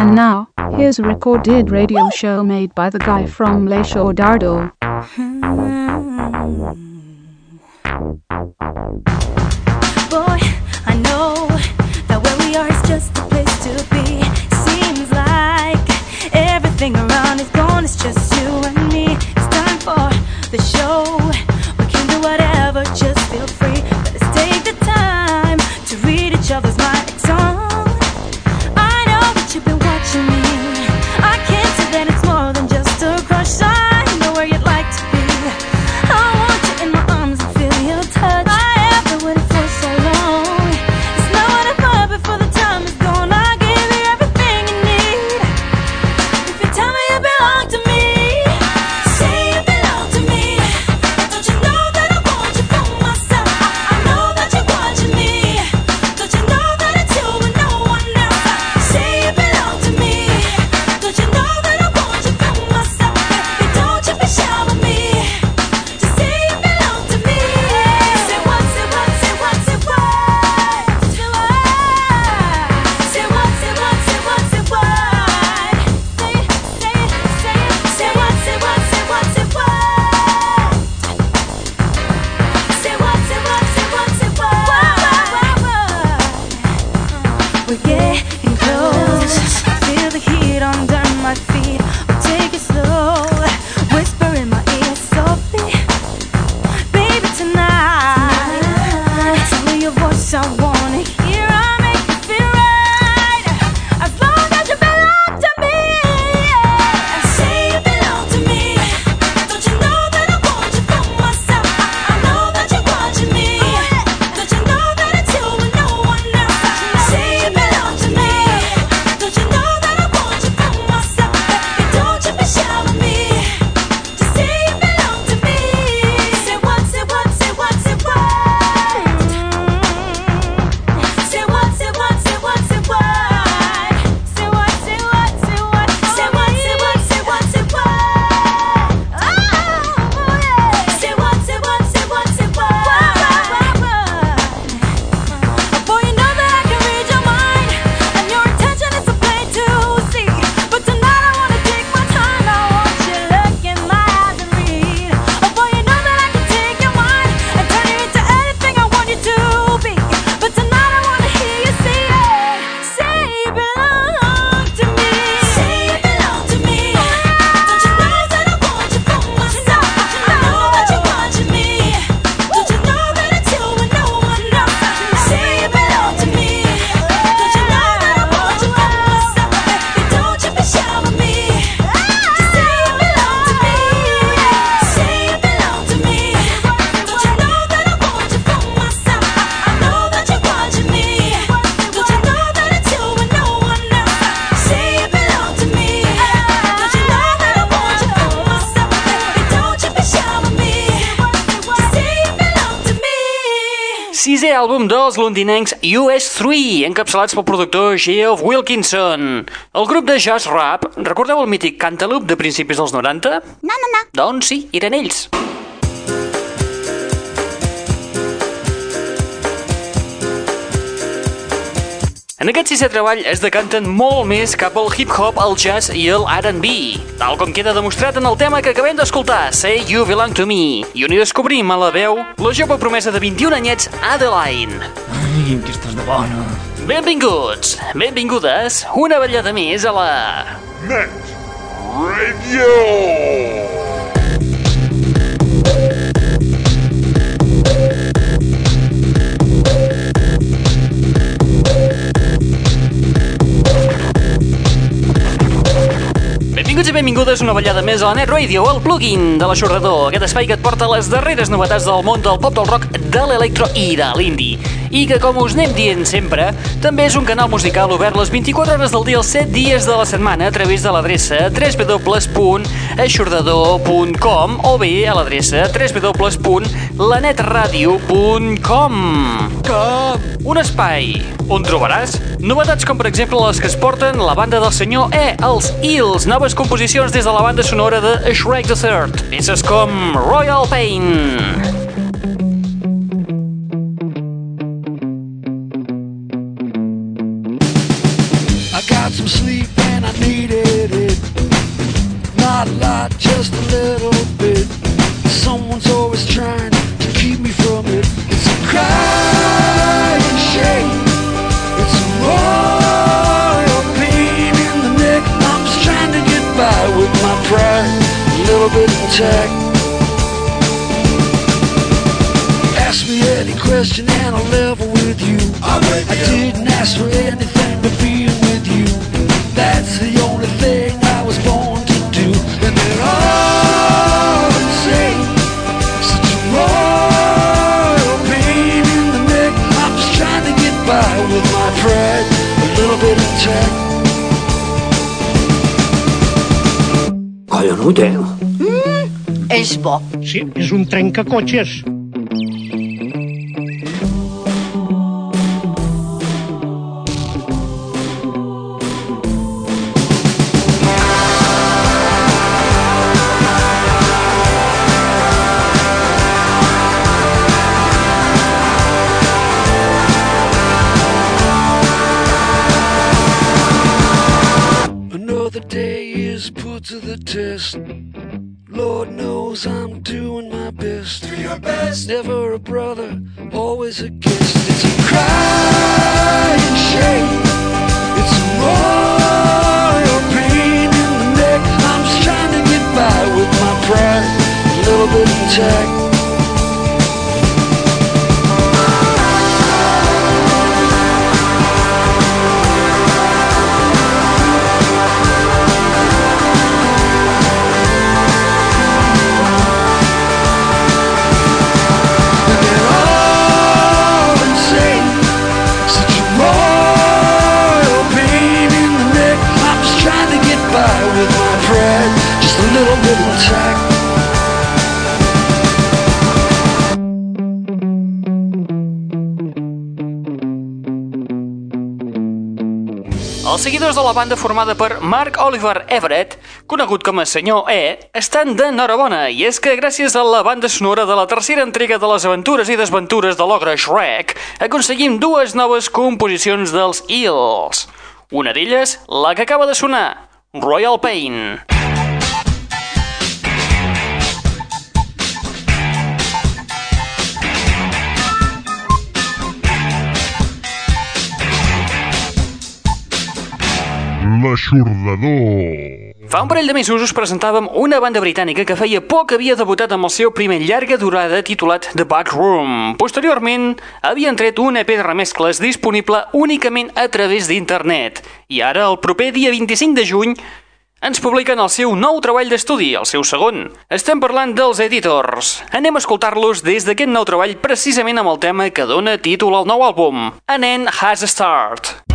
And now, here's a recorded radio show made by the guy from Les Dardo. Boy, I know that where we are is just the place to be. Seems like everything around is gone, it's just you and àlbum dels londinencs US3, encapçalats pel productor Geoff Wilkinson. El grup de jazz rap, recordeu el mític Cantaloupe de principis dels 90? No, no, no. Doncs sí, eren ells. En aquest sisè treball es decanten molt més cap al hip-hop, al jazz i el R&B, tal com queda demostrat en el tema que acabem d'escoltar, Say You Belong To Me, i on hi descobrim a la veu la jove promesa de 21 anyets, Adeline. Ai, que estàs de bona. Benvinguts, benvingudes, una ballada més a la... Net Radio! Benvinguts i benvingudes una ballada més a la Net Radio, el plugin de l'aixordador, aquest espai que et porta les darreres novetats del món del pop, del rock, de l'electro i de l'indi. I que, com us anem dient sempre, també és un canal musical obert les 24 hores del dia, els 7 dies de la setmana, a través de l'adreça www.aixordador.com o bé a l'adreça www.aixordador.com lanetradio.com Com? Un espai on trobaràs novetats com per exemple les que es porten la banda del senyor E, els Eels, noves composicions des de la banda sonora de Shrek the Third, peces com Royal Pain, question and I'll level with you. I'm with I didn't ask for anything but being with you. That's the only thing I was born to do. And they're all insane. Such a royal pain in the neck. I'm just trying to get by with my pride, a little bit intact. Collonut, eh? És bo. Sí, és un trencacotxes. Is put to the test. Lord knows I'm doing my best. Do your best. Never a brother, always a guest. It's a crying shame. It's a royal pain in the neck. I'm just trying to get by with my pride, a little bit intact. Els seguidors de la banda formada per Mark Oliver Everett, conegut com a Senyor E, estan d'enhorabona i és que gràcies a la banda sonora de la tercera entrega de les aventures i desventures de l'ogre Shrek aconseguim dues noves composicions dels Eels. Una d'elles, la que acaba de sonar, Royal Pain. L'aixordador. Fa un parell de mesos us presentàvem una banda britànica que feia poc havia debutat amb el seu primer llarga durada titulat The Back Room. Posteriorment, havien tret un EP de remescles disponible únicament a través d'internet. I ara, el proper dia 25 de juny, ens publiquen el seu nou treball d'estudi, el seu segon. Estem parlant dels Editors. Anem a escoltar-los des d'aquest nou treball precisament amb el tema que dona títol al nou àlbum, An Has a Start.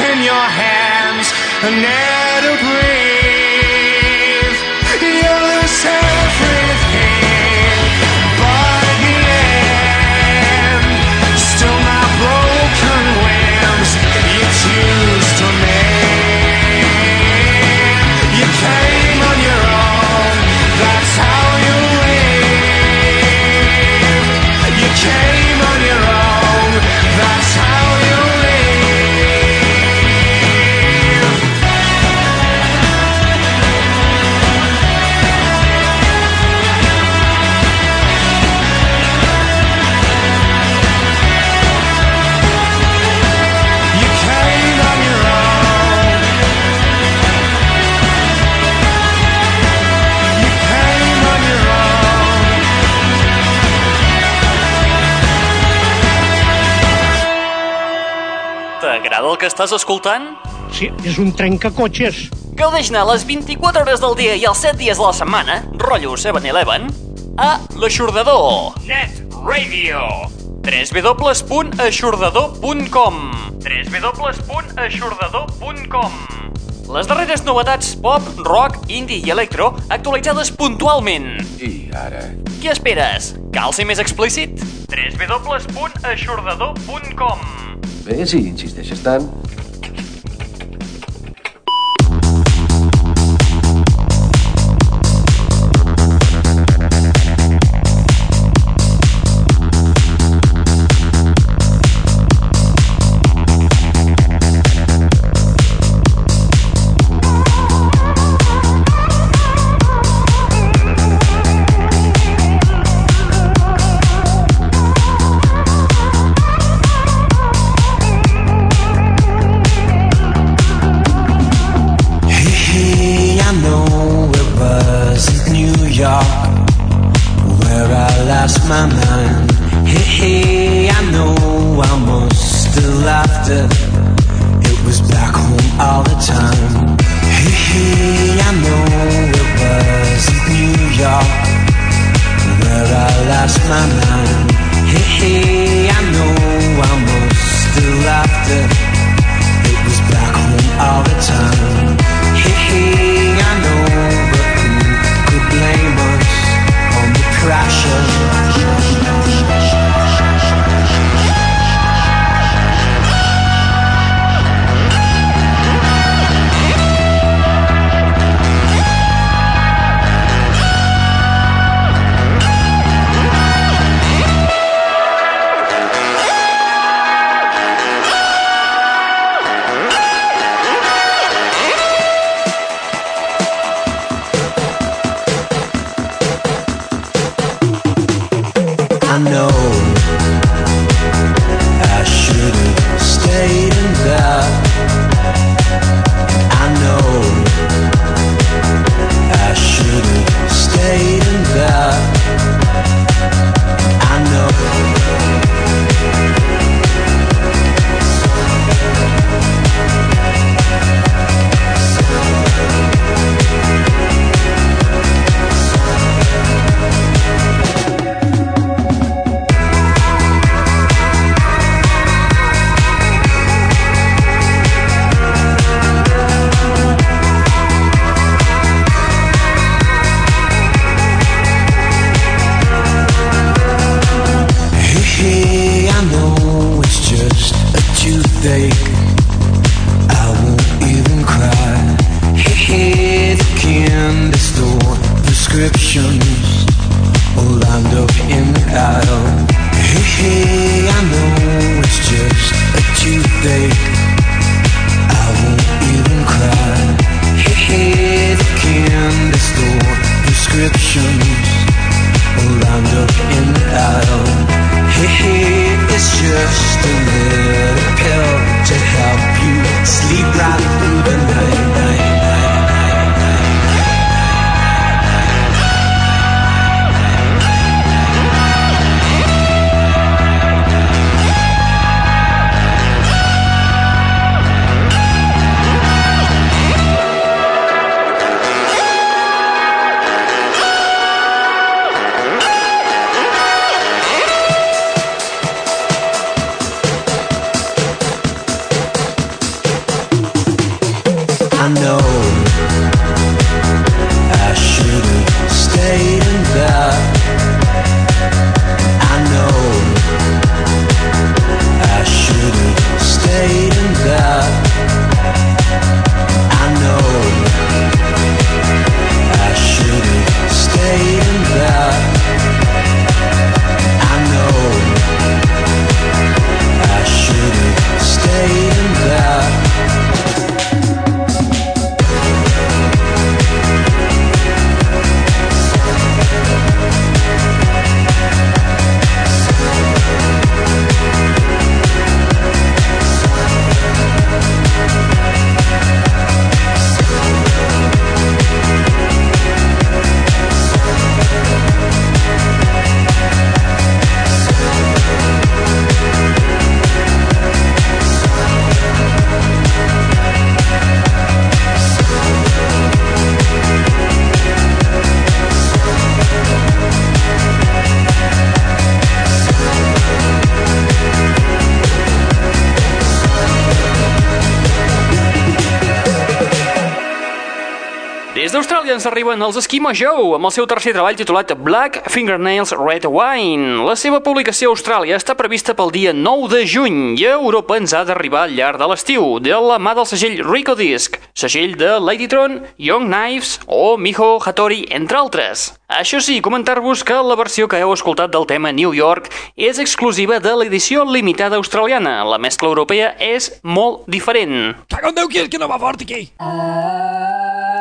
in your hands. And now que estàs escoltant? Sí, és un trencacotxes. Gaudeix-ne les 24 hores del dia i els 7 dies de la setmana, rotllo 7-Eleven, a l'Aixordador. Net Radio. www.aixordador.com www.aixordador.com les darreres novetats pop, rock, indie i electro actualitzades puntualment. I ara? Què esperes? Cal ser més explícit? www.aixordador.com Bé, si insisteixes tant. Ens arriben els Eskimo Joe amb el seu tercer treball titulat Black Fingernails Red Wine. La seva publicació a Austràlia està prevista pel dia 9 de juny i a Europa ens ha d'arribar al llarg de l'estiu, de la mà del segell Rico Disc, segell de Ladytron, Young Knives o Miho Hattori, entre altres. Això sí, comentar-vos que la versió que heu escoltat del tema New York és exclusiva de l'edició limitada australiana. La mescla europea és molt diferent. Cago en Déu, qui és que no va fort aquí? Heaven's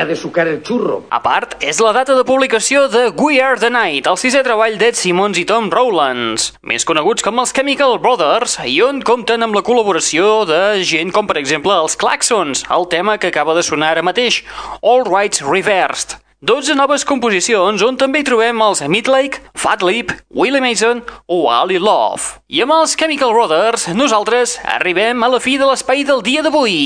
día de sucar el churro. A part, és la data de publicació de We Are The Night, el sisè treball d'Ed Simmons i Tom Rowlands, més coneguts com els Chemical Brothers, i on compten amb la col·laboració de gent com, per exemple, els Claxons, el tema que acaba de sonar ara mateix, All Rights Reversed. 12 noves composicions on també hi trobem els Midlake, Fat Lip, Willie Mason o Ali Love. I amb els Chemical Brothers, nosaltres arribem a la fi de l'espai del dia d'avui.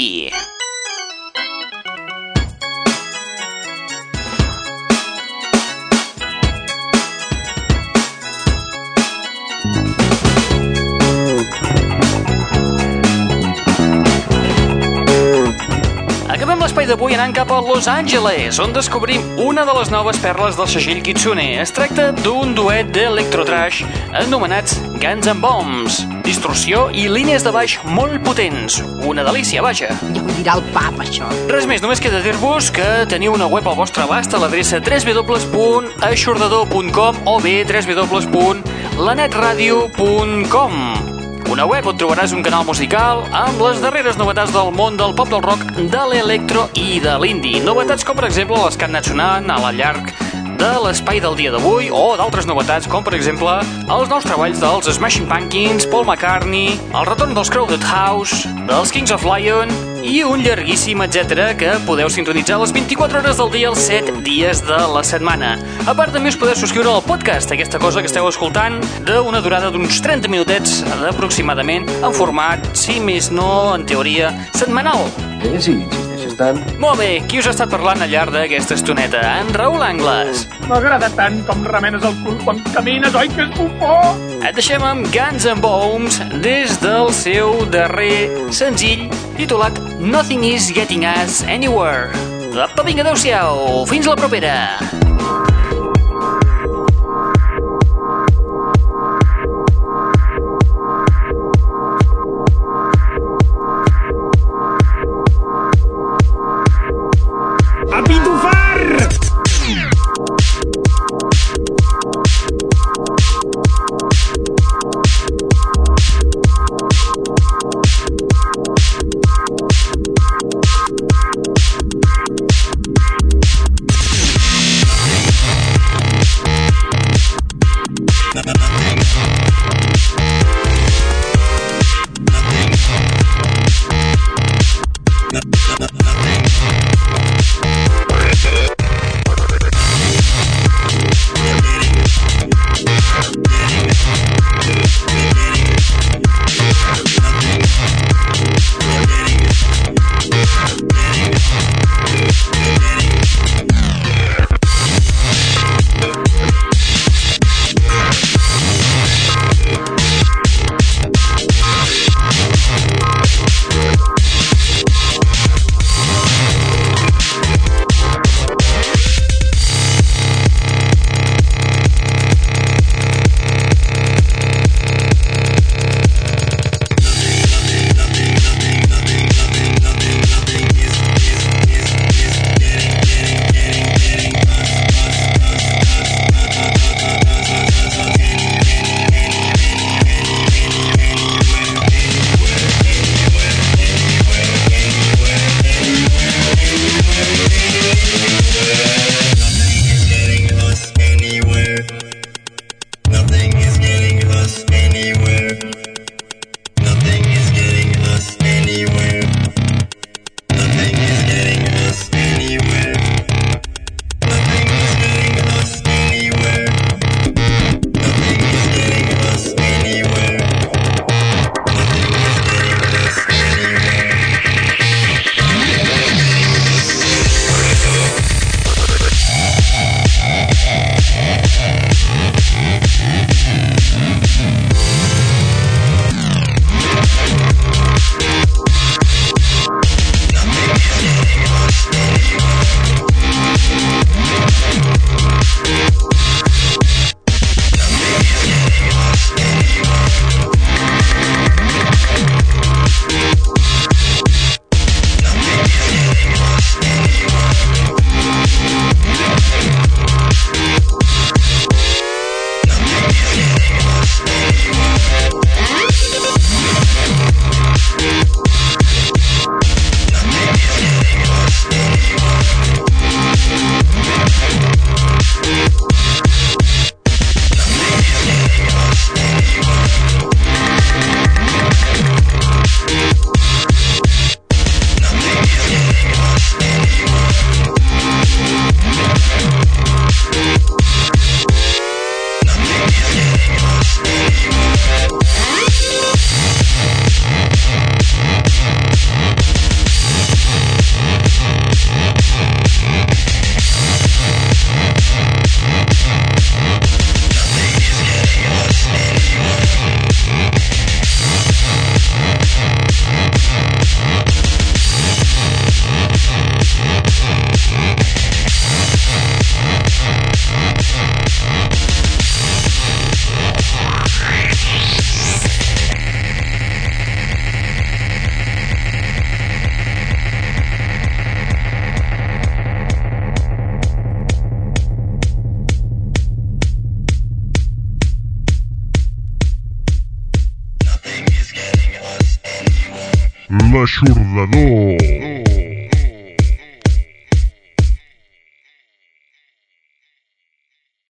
L'espai d'avui anant cap a Los Angeles, on descobrim una de les noves perles del segell Kitsune. Es tracta d'un duet d'electrotrash anomenats Guns and Bombs. Distorsió i línies de baix molt potents. Una delícia, vaja. Ja ho dirà el pap, això. Res més, només queda dir-vos que teniu una web al vostre abast a l'adreça www.aixordador.com o bé www.lanetradio.com una web on trobaràs un canal musical amb les darreres novetats del món del pop del rock, de l'electro i de l'indie. Novetats com, per exemple, les que han anat sonant a la llarg de l'espai del dia d'avui o d'altres novetats com, per exemple, els nous treballs dels Smashing Pumpkins, Paul McCartney, el retorn dels Crowded House, dels Kings of Lion i un llarguíssim etc que podeu sintonitzar les 24 hores del dia els 7 dies de la setmana. A part, també us podeu subscriure al podcast, aquesta cosa que esteu escoltant, d'una durada d'uns 30 minutets aproximadament, en format, si més no, en teoria, setmanal. Eh, sí, insisteixes tant. Molt bé, qui us ha estat parlant al llarg d'aquesta estoneta? En Raül Angles. M'agrada tant com remenes el cul quan camines, oi que és bufó? Et deixem amb Guns N' Bombs des del seu darrer senzill titulat Nothing is Getting Us Anywhere. Apa, vinga, adeu-siau. Fins la propera.